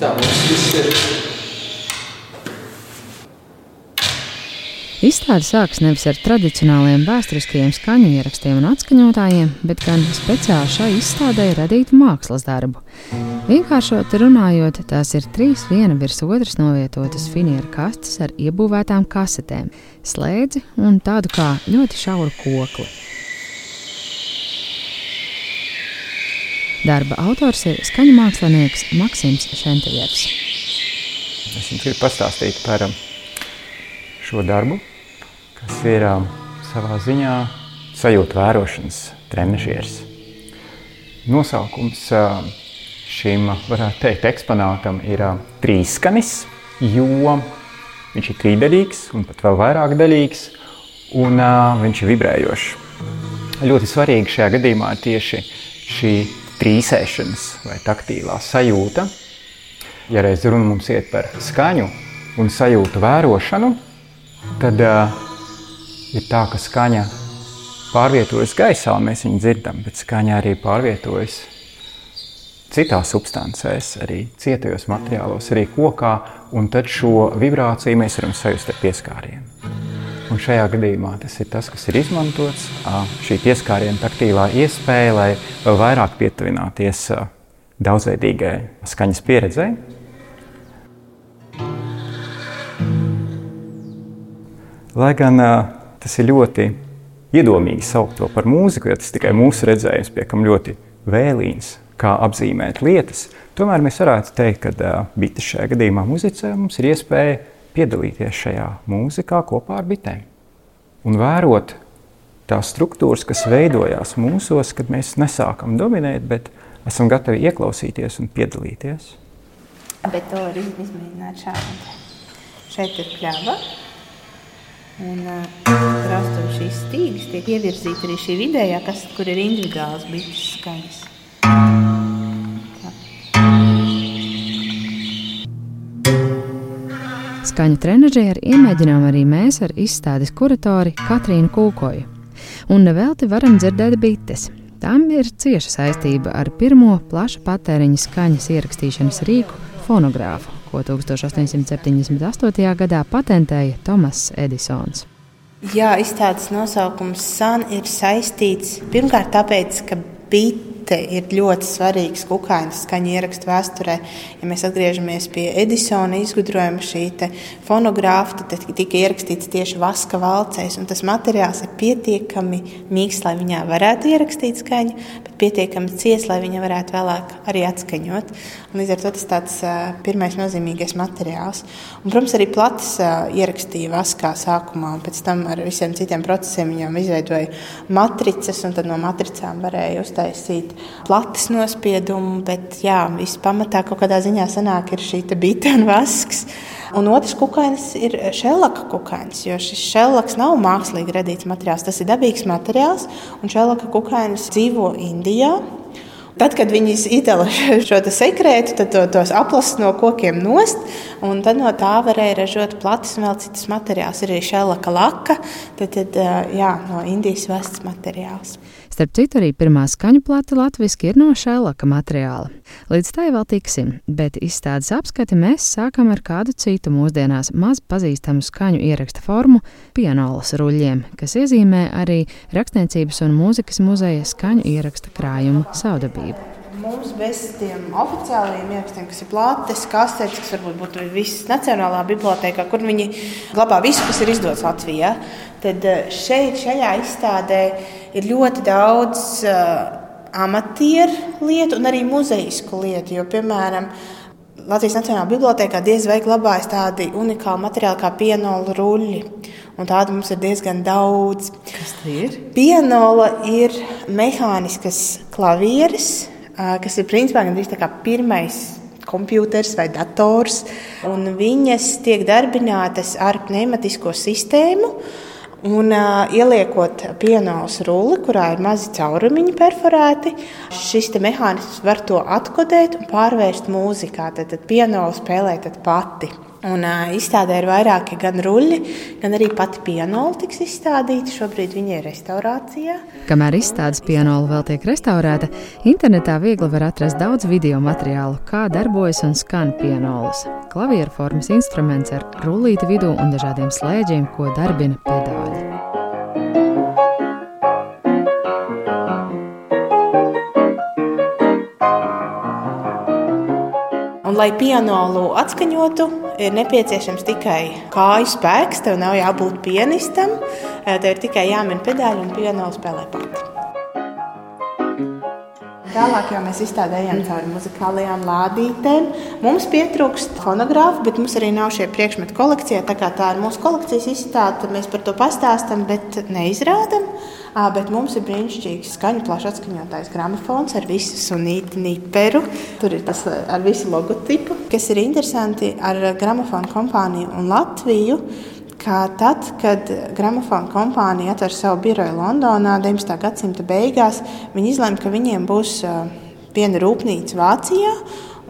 Tā mums viss ir. Izstāde sākas nevis ar tradicionāliem vēsturiskajiem skaņu ierakstiem un atskaņotājiem, bet gan speciāli šai izstādē radītu mākslas darbu. Vienkāršot runājot, tās ir trīs viena virs otras novietotas finieru kastes ar iebūvētām kasetēm, slēdzi un tādu kā ļoti šauru kokli. Darba autors ir skaņu mākslinieks Maksims Šentejevs. Es jums gribu pastāstīt par um, šo darbu, kas ir um, savā ziņā sajūta vērošanas trenižieris. Nosaukums um, šim, varētu teikt, eksponātam ir trīskanis, jo viņš ir trīdaļīgs un pat vēl vairāk daļīgs, un viņš ir vibrējošs. Ļoti svarīgi šajā gadījumā ir tieši šī trīsēšanas vai taktīlā sajūta. Ja reiz runa mums iet par skaņu un sajūtu vērošanu, tad uh, ir tā, ka skaņa pārvietojas gaisā, un mēs viņu dzirdam, bet skaņa arī pārvietojas citās substancēs, arī cietajos materiālos, arī kokā, un tad šo vibrāciju mēs varam sajust ar pieskārienu. Un šajā gadījumā tas ir tas, kas ir izmantots, šī pieskāriena taktīlā iespēja, lai vēl vairāk pietuvināties daudzveidīgai skaņas pieredzei. Lai gan tas ir ļoti iedomīgi saukt to par mūziku, jo tas tikai mūsu redzējums, pie kam ļoti vēlīns, kā apzīmēt lietas, tomēr mēs varētu teikt, ka bites šajā gadījumā muzicē mums ir iespēja piedalīties šajā mūzikā kopā ar bitēm un vērot tās struktūras, kas veidojās mūsos, kad mēs nesākam dominēt, bet esam gatavi ieklausīties un piedalīties. Bet to var izmēģināt šādi. Šeit ir kļava. Un krastojot šīs stīgas, tiek ievirzīta arī šī vidējā, kas, kur ir individuāls bites skaņas. Skaņu trenižieri iemēģinām arī mēs ar izstādes kuratori Katrīnu Kūkoju. Un nevelti varam dzirdēt bites. Tam ir cieša saistība ar pirmo plaša patēriņa skaņas ierakstīšanas rīku fonogrāfu, ko 1878. gadā patentēja Tomas Edisons. Jā, izstādes nosaukums Sun ir saistīts pirmkārt tāpēc, ka bite ir ļoti svarīgs kukaiņu skaņu ierakstu vēsturē. Ja mēs atgriežamies pie Edisona izgudrojuma, šī fonogrāfa, tika ierakstīts tieši vaska valcēs, un tas materiāls ir pietiekami mīksts, lai viņā varētu ierakstīt skaņu, pietiekami cies, lai viņa varētu vēlāk arī atskaņot. Un līdz ar to tas tāds pirmais nozīmīgais materiāls. Un, protams, arī platis uh, ierakstīja vaskā sākumā, un pēc tam ar visiem citiem procesiem viņam izveidoja matricas, un tad no matricām varēja uztaisīt plates nospiedumu, bet jā, viss pamatā kaut kādā ziņā sanāk ir šī bita un vasks. Un otrs kukainis ir šellaka kukainis, jo šis šellaks nav mākslīgi radīts materiāls. Tas ir dabīgs materiāls, un šellaka kukainis dzīvo Indijā. Tad, kad viņi izdala šo sekrētu, tad to, tos aplastus no kokiem nost, un tad no tā varēja ražot platus un vēl citas materiālus. Ir arī šellaka laka, tad, tad jā, no Indijas vests materiāls. Starp citu, arī pirmā skaņu plata latviešu ir no šēlaka materiāla. Līdz tai vēl tiksim, bet izstādes apskati mēs sākam ar kādu citu mūsdienās maz pazīstamu skaņu ieraksta formu - pianolas ruļļiem, kas iezīmē arī Rakstniecības un mūzikas muzeja skaņu ieraksta krājumu saudabību. Mums bez tiem oficiālajiem ierakstiem, kas ir plātes, kastetes, kas varbūt būtu visas Nacionālā bibliotekā, kur viņi glabā visu, kas ir izdots Latvijā, tad eh, šeit, šajā izstādē ir ļoti daudz uh, amatieru lietu un arī muzejisku lietu. Jo, piemēram, Latvijas Nacionālajā bibliotekā diez vai glabājas tādi unikāli materiāli kā pienola ruļļi. Un tādu mums ir diezgan daudz. Kas tas ir? Pienola ir mehāniskas klavieres, kas ir principā gandrīz tā kā pirmais kompjuters vai dators. Viņas tiek darbinātas ar pneimatisko sistēmu. Un uh, ieliekot pienāvas rulli, kurā ir mazi caurumiņi perforēti, šis mehānisms var to atkodēt un pārvērst mūzikā. Tad, tad pienāva spēlē tad pati. Un uh, izstādē ir vairāki gan ruļļi, gan arī pati pianola tiks izstādīta. Šobrīd viņa ir restaurācijā. Kamēr izstādes pianola vēl tiek restaurēta, internetā viegli var atrast daudz video materiālu, kā darbojas un skan pianolas. Klavieru formas instruments ar rullīti vidū un dažādiem slēdžiem, ko darbina pedāļi. Un, lai pianolu atskaņotu, ir nepieciešams tikai kāju spēks. Tev nav jābūt pianistam, tev ir tikai jāmin pedāļi un pianola spēlē pati. Tālāk jau mēs izstādējām cauri muzikālajām lādītēm. Mums pietrūkst fonogrāfu, bet mums arī nav šie priekšmeti kolekcijā. Tā kā tā ir mūsu kolekcijas izstāde, mēs par to pastāstām, bet neizrādām. Bet mums ir brīnišķīgs skaņu plašs atskaņotājs gramofons ar visu sunīti niperu. Tur ir tas ar visu logotipu, kas ir interesanti ar gramofonu kompāniju un Latviju ka tad, kad gramofona kompānija atver savu biroju Londonā 19. gadsimta beigās, viņi izlēma, ka viņiem būs viena rūpnīca Vācijā.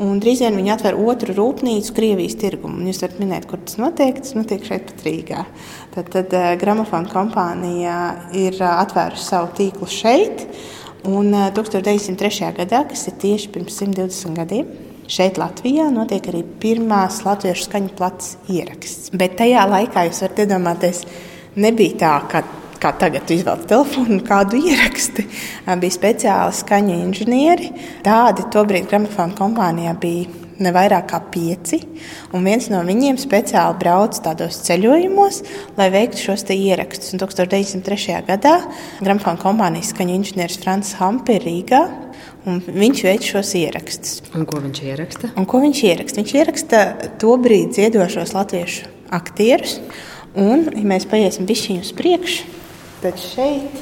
Un drīz vien viņi atver otru rūpnīcu Krievijas tirgumu. Jūs varat minēt, kur tas notiek. Tas notiek šeit, pat Rīgā. Tad, tad gramofona kompānija ir atvērusi savu tīklu šeit. Un 1903. gadā, kas ir tieši pirms 120 gadiem, Šeit Latvijā notiek arī pirmās latviešu skaņu plats ieraksts. Bet tajā laikā jūs varat iedomāties, nebija tā, ka kā tagad izvēlēt telefonu un kādu ieraksti. Bija speciāli skaņu inženieri. Tādi tobrīd gramofona kompānijā bija ne vairāk kā pieci. Un viens no viņiem speciāli brauca tādos ceļojumos, lai veiktu šos ierakstus. Un 1903. gadā gramofona kompānijas skaņu inženieris Frans Hampe Rīgā Viņš veic šos ierakstus. Un ko viņš ieraksta? Un ko viņš ieraksta? Viņš ieraksta to brīdi dziedošos latviešu aktierus. Un, ja mēs paiesim višķiņu uz priekšu, tad šeit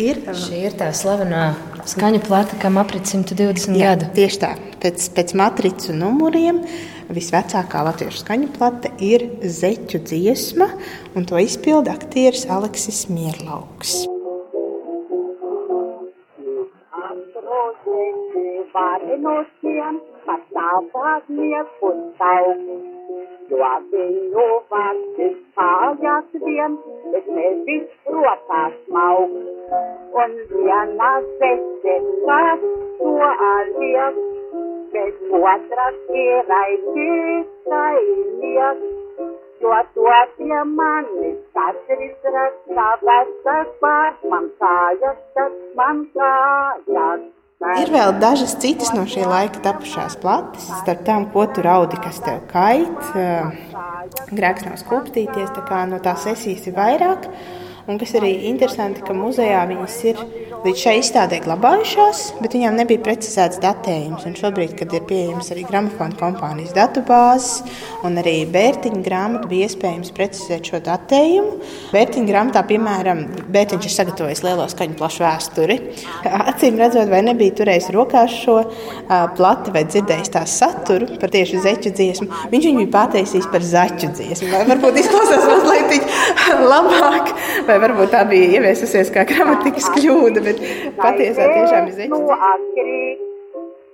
ir. Šī ir tā slavenā skaņa plata, kam aprit 120 Jā, gadu. Tieši tā, pēc, pēc matricu numuriem. Visvecākā latviešu skaņu plate ir zeķu dziesma, un to izpilda aktieris Aleksis Mierlauks. Vārdi no tiem, kas tāpāk niekur tauk. Jo viņu vārds kājās vien, bet nevis rokās mauk. Un viena secinā to aliek, bet otras ir aizikai liek. Jo to pie manis katrs rakstā vesas pār man kājas, tas man kājas. Ir vēl dažas citas no šī laika tapušās plates, starp tām, ko tu raudi, kas tev kait. Grēks nav skūpstīties, tā kā no tās sesijas ir vairāk. Un kas arī interesanti, ka muzejā viņas ir līdz šai izstādē glabājušās, bet viņām nebija precizēts datējums. Un šobrīd, kad ir pieejams arī gramofona kompānijas datubāzes un arī Bērtiņa grāmata, bija iespējams precizēt šo datējumu. Bērtiņa grāmatā, piemēram, Bērtiņš ir sagatavojis lielo skaņu plašu vēsturi. Acīm redzot, vai nebija turējis rokās šo plati vai dzirdējis tās saturu par tieši zeķu dziesmu, viņš viņu bija pateicījis par zaķu dziesmu. Varbūt izklausās mazliet labāk. Vai vai varbūt tā bija ieviesusies kā gramatikas kļūda, bet patiesībā tiešām ir zeķis.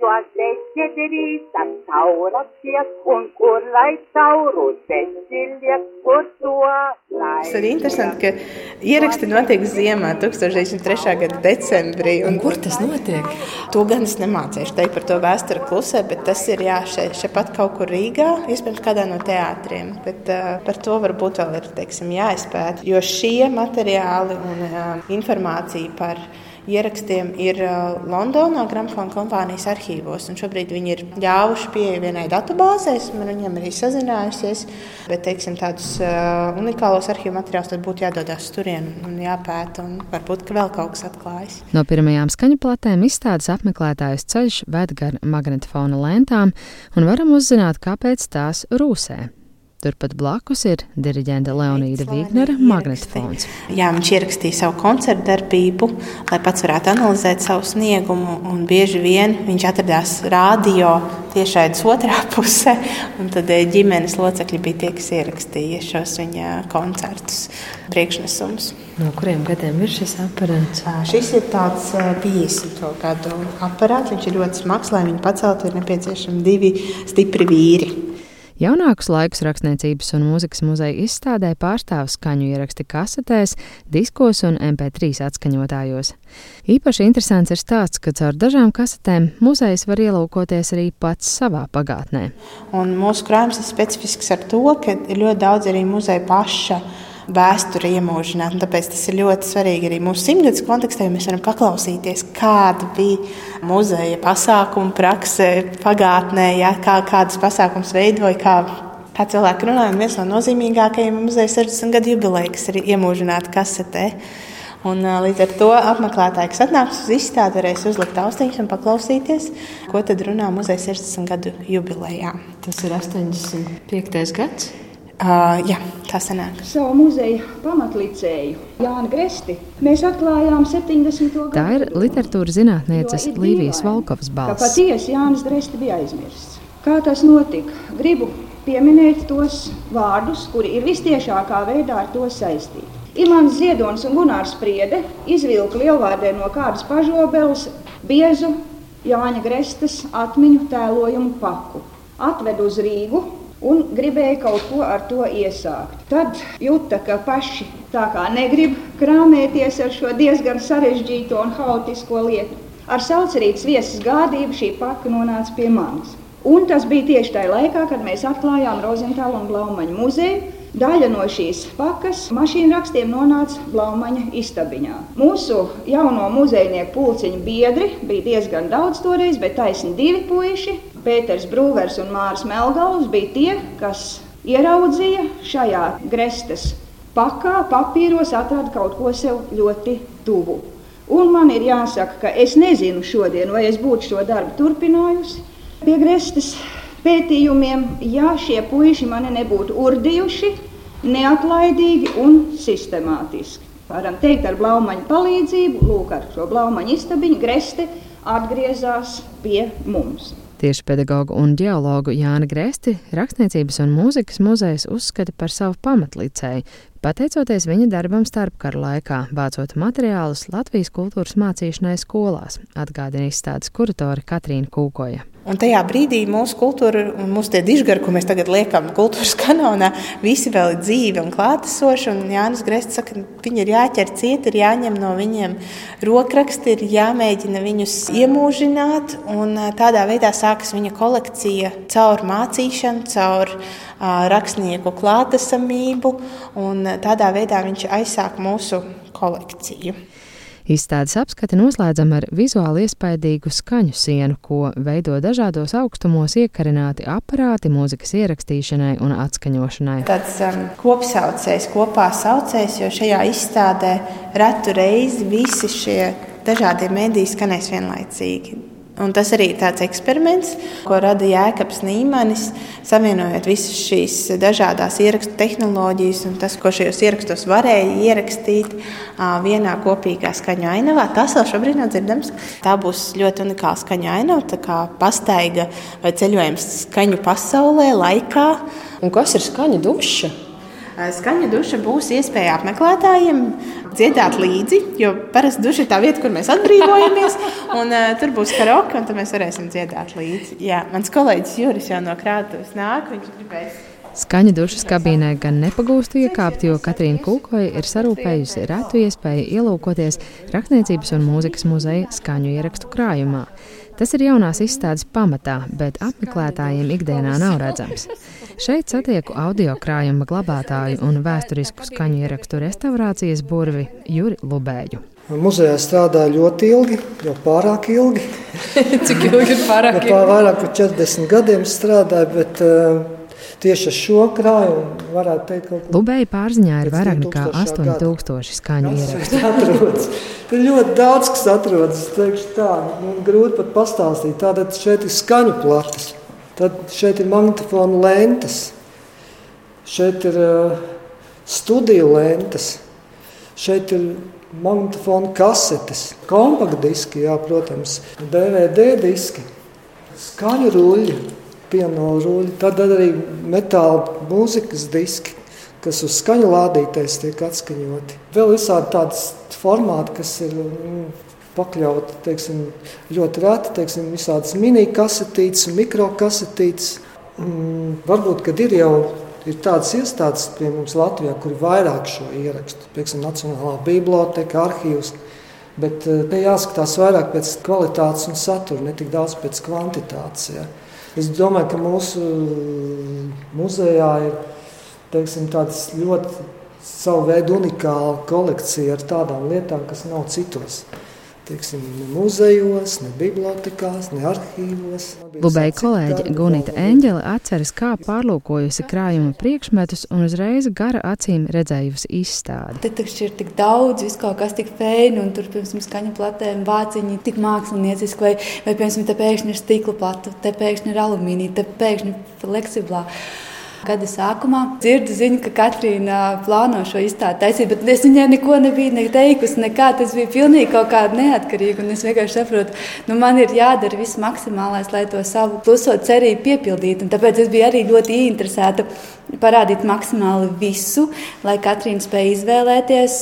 Jo zeķi drīz ar taura tiek, un kur lai tauru zeķi liek, kur to lai. Tas ir interesanti, ka ieraksti notiek ziemā, 1903. gada decembrī. Un, un kur tas notiek? To gan es nemācīšu teikt par to vēsturi klusē, bet tas ir jā, šeit, šeit pat kaut kur Rīgā, iespējams kādā no teātriem. Bet uh, par to varbūt vēl ir, teiksim, jāizpēta, jo šie materiāli un uh, informācija par ierakstiem ir uh, Londonā, Gramfona kompānijas arhīvos. Šobrīd viņi ir ļāvuši pieeja vienai datubāzei, un ar viņiem arī sazinājusies. Bet, teiksim, tādus uh, unikālos arhīvu materiālus būtu jādodas turien un jāpēta, un varbūt ka vēl kaut kas atklājas. No pirmajām skaņu platēm izstādes apmeklētājus ceļš ved gar magnetofona lentām, un varam uzzināt, kāpēc tās rūsē. Turpat blakus ir diriģenta Leonīda Vīgnera magnetofons. Jā, viņš ierakstīja savu koncertu darbību, lai pats varētu analizēt savu sniegumu. Bieži vien viņš atradās radio tiešaidas otrā pusē, un tad eh, ģimenes locekļi bija tie, kas ierakstīja šos viņa koncertus, priekšnesumus. No kuriem gadiem ir šis aparāts? Šis ir tāds 50 eh, gadu aparāts. Viņš ir ļoti smags, lai viņu paceltu, ir nepieciešami divi stipri vīri. Jaunākus laikus rakstniecības un mūzikas muzeja izstādē pārstāv skaņu ieraksti kasetēs, diskos un MP3 atskaņotājos. Īpaši interesants ir stāsts, ka caur dažām kasetēm muzejs var ielūkoties arī pats savā pagātnē. Un mūsu krājums ir specifisks ar to, ka ir ļoti daudz arī muzeja paša vēsturi iemūžināt. Tāpēc tas ir ļoti svarīgi arī mūsu simtgadus kontekstā, jo mēs varam paklausīties, kāda bija muzeja pasākuma prakse pagātnē, ja, kā, kādas pasākums veidoja. Kā Kā cilvēki runā, un viens no nozīmīgākajiem muzeja 60 gadu jubileja, kas ir iemūžināta kasetē. Un, līdz ar to apmeklētāji, kas atnāks uz izstādi, varēs uzlikt austiņas un paklausīties, ko tad runā muzeja 60 gadu jubilejā. Tas ir 85. gads. Uh, jā, tā sanāk. Savu muzeja pamatlicēju Jānu Gresti mēs atklājām 70. gadu. Tā ir literatūras zinātnieces Līvijas Valkovas balss. Patiesi Jānis Gresti bija aizmirsts. Kā tas notika? Gribu pieminēt tos vārdus, kuri ir vistiešākā veidā ar to saistīti. Imants Ziedonis un Gunārs Priede izvilka lielvārdē no kādas pažobeles biezu Jāņa Grestas atmiņu tēlojumu paku. Atved uz Rīgu, un gribēja kaut ko ar to iesākt. Tad jūta, ka paši tā kā negrib krāmēties ar šo diezgan sarežģīto un haotisko lietu. Ar saucerītas viesas gādību šī paka nonāca pie manis. Un tas bija tieši tajā laikā, kad mēs atklājām Rozentālu un Blaumaņu muzeju. Daļa no šīs pakas mašīnu rakstiem nonāca Blaumaņa istabiņā. Mūsu jauno muzejnieku pulciņu biedri bija diezgan daudz toreiz, bet taisni divi puiši Pēters Brūvers un Mārs Melgals bija tie, kas ieraudzīja šajā grestes pakā, papīros atrada kaut ko sev ļoti tuvu. Un man ir jāsaka, ka es nezinu šodien, vai es būtu šo darbu turpinājusi pie grestes pētījumiem, ja šie puiši mani nebūtu urdījuši neatlaidīgi un sistemātiski. Varam teikt, ar blaumaņu palīdzību, lūk, ar šo blaumaņu istabiņu greste atgriezās pie mums. Tieši pedagogu un geologu Jāni Gresti rakstniecības un mūzikas muzejs uzskata par savu pamatlicēju, pateicoties viņa darbam starpkara laikā, vācot materiālus Latvijas kultūras mācīšanai skolās, atgādina izstādes kuratori Katrīna Kūkoja. Un tajā brīdī mūsu kultūra un mūsu tie dižgari, ko mēs tagad liekam kultūras kanālā, visi vēl ir dzīvi un klātesoši. Un Jānis Grests saka, ka viņi ir jāķer ciet, ir jāņem no viņiem rokraksti, ir jāmēģina viņus iemūžināt. Un tādā veidā sākas viņa kolekcija caur mācīšanu, caur rakstnieku klātesamību. Un tādā veidā viņš aizsāk mūsu kolekciju. Izstādes apskati noslēdzam ar vizuāli iespaidīgu skaņu sienu, ko veido dažādos augstumos iekarināti aparāti mūzikas ierakstīšanai un atskaņošanai. Tāds um, kopsaucējs, kopā saucējs, jo šajā izstādē retu reizi visi šie dažādie mēdīji skanēs vienlaicīgi. Un tas arī ir tāds eksperiments, ko rada Jēkabs Nīmanis, savienojot visas šīs dažādas ierakstu tehnoloģijas un tas, ko šajos ierakstos varēja ierakstīt vienā kopīgā skaņu ainavā. Tas vēl šobrīd nav dzirdams. Tā būs ļoti unikāla skaņu ainava, kā pastaiga vai ceļojums skaņu pasaulē, laikā. Un kas ir skaņa duša? Skaņa duša būs iespēja apmeklētājiem dziedāt līdzi, jo parasti duša ir tā vieta, kur mēs atbrīvojamies. Un, uh, tur būs karaoke, un mēs varēsim dziedāt līdzi. Jā, mans kolēģis Juris jau no krātuves nāk. Viņš gribēs. Skaņa dušas kabīnē gan nepagūst iekāpt, jo Katrīna Kūkoja ir sarūpējusi retu iespēju ielūkoties Rakstniecības un mūzikas muzeja skaņu ierakstu krājumā. Tas ir jaunās izstādes pamatā, bet apmeklētājiem ikdienā nav redzams. Šeit satieku audio krājuma glabātāju un vēsturisku skaņu ierakstu restaurācijas burvi Juri Lubēju. Muzejā strādāja ļoti ilgi, jau pārāk ilgi. Cik ilgi ir pārāk ilgi? Pār vairāk par 40 gadiem strādāja, bet uh, tieši ar šo krājumu varētu teikt, ka Lubēja pārziņā ir vairāk nekā 8000 skaņu ierakstu. Tur ļoti daudz kas atrodas, teikšu tā, nu, grūti pat pastāstīt. Tātad šeit ir skaņu plates, tad šeit ir magnetofona lentes, šeit ir uh, studiju lentes, šeit ir magnetofona kasetes, kompaktdiski, jā, protams, DVD diski, skaņu ruļļi piano ruļļi, tad arī metāla mūzikas diski, kas uz skaņu lādītājs tiek atskaņoti. Vēl visādi tādas formāti, kas ir mm, pakļauti teiksim, ļoti reti, teiksim, visādas mini kasetītes, mikrokasetītes. mm, varbūt, kad ir jau ir tādas iestādes pie mums Latvijā, kur ir vairāk šo ierakstu, piemēram, Nacionālā biblioteka, arhīvs. Bet eh, te jāskatās vairāk pēc kvalitātes un satura, ne tik daudz pēc kvantitātes. Ja. Es domāju, ka mūsu muzejā ir teiksim, ļoti savu veidu unikāla kolekcija ar tādām lietām, kas nav citos teiksim, ne muzejos, ne bibliotekās, ne arhīvos. Lubēja kolēģe Gunita Enģele atceras, kā pārlūkojusi krājuma priekšmetus un uzreiz gara acīm redzējusi izstādi. Te taču ir tik daudz, viss kaut kas tik fēni, un tur, piemēram, skaņu platēm vāciņi tik mākslinieciski, vai, vai, piemēram, te pēkšņi ir stikla plata, te pēkšņi ir alumīnija, te pēkšņi fleksiblā. Gada sākumā dzirdu ziņu, ka Katrīna plāno šo izstādi taisīt, bet es viņai neko nebiju ne teikusi. Nekā. Tas bija pilnīgi kaut kāda neatkarīga. Es vienkārši saprotu, nu, man ir jādara viss maksimālais, lai to savu kluso cerību piepildītu. Tāpēc es biju arī ļoti ieinteresēta parādīt maksimāli visu, lai Katrīna spēja izvēlēties,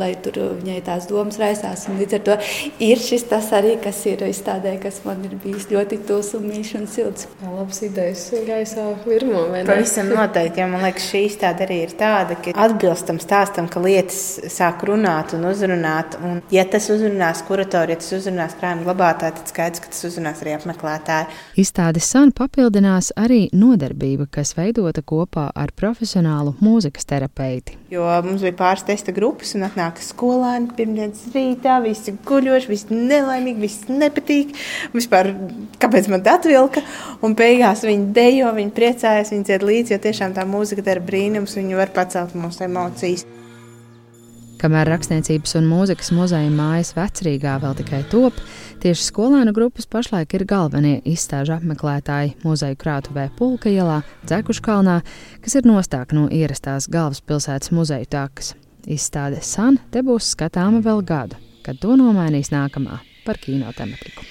lai tur viņai tās domas raisās. Un līdz ar to ir šis tas arī, kas ir izstādē, kas man ir bijis ļoti tūs un mīļš un silts. Jā, labs idejas gaisā virmo. Pavisam noteikti, jo man liekas, šī izstāde arī ir tāda, ka atbilstam stāstam, ka lietas sāk runāt un uzrunāt. Un, ja tas uzrunās kuratoru, ja tas uzrunās krājuma glabātāju, tad skaidrs, ka tas uzrunās arī apmeklētāju. Izstādes san papildinās arī nodarbība, kas veidota kopā kopā ar profesionālu mūzikas terapeiti. Jo mums bija pāris testa grupas, un atnāk skolēni pirmdienas rītā, visi guļoši, visi nelaimīgi, visi nepatīk. Vispār, kāpēc man tā atvilka? Un beigās viņi dejo, viņi priecājas, viņi dzied līdzi, jo tiešām tā mūzika dara brīnums, viņi var pacelt mūsu emocijas. Kamēr rakstniecības un mūzikas muzeja mājas vecrīgā vēl tikai top, tieši skolēnu grupas pašlaik ir galvenie izstāžu apmeklētāji muzeju krātuvē Pulka ielā, Dzekuškalnā, kas ir nostāk no ierastās galvaspilsētas muzeju takas. Izstāde San te būs skatāma vēl gadu, kad to nomainīs nākamā par kino tematiku.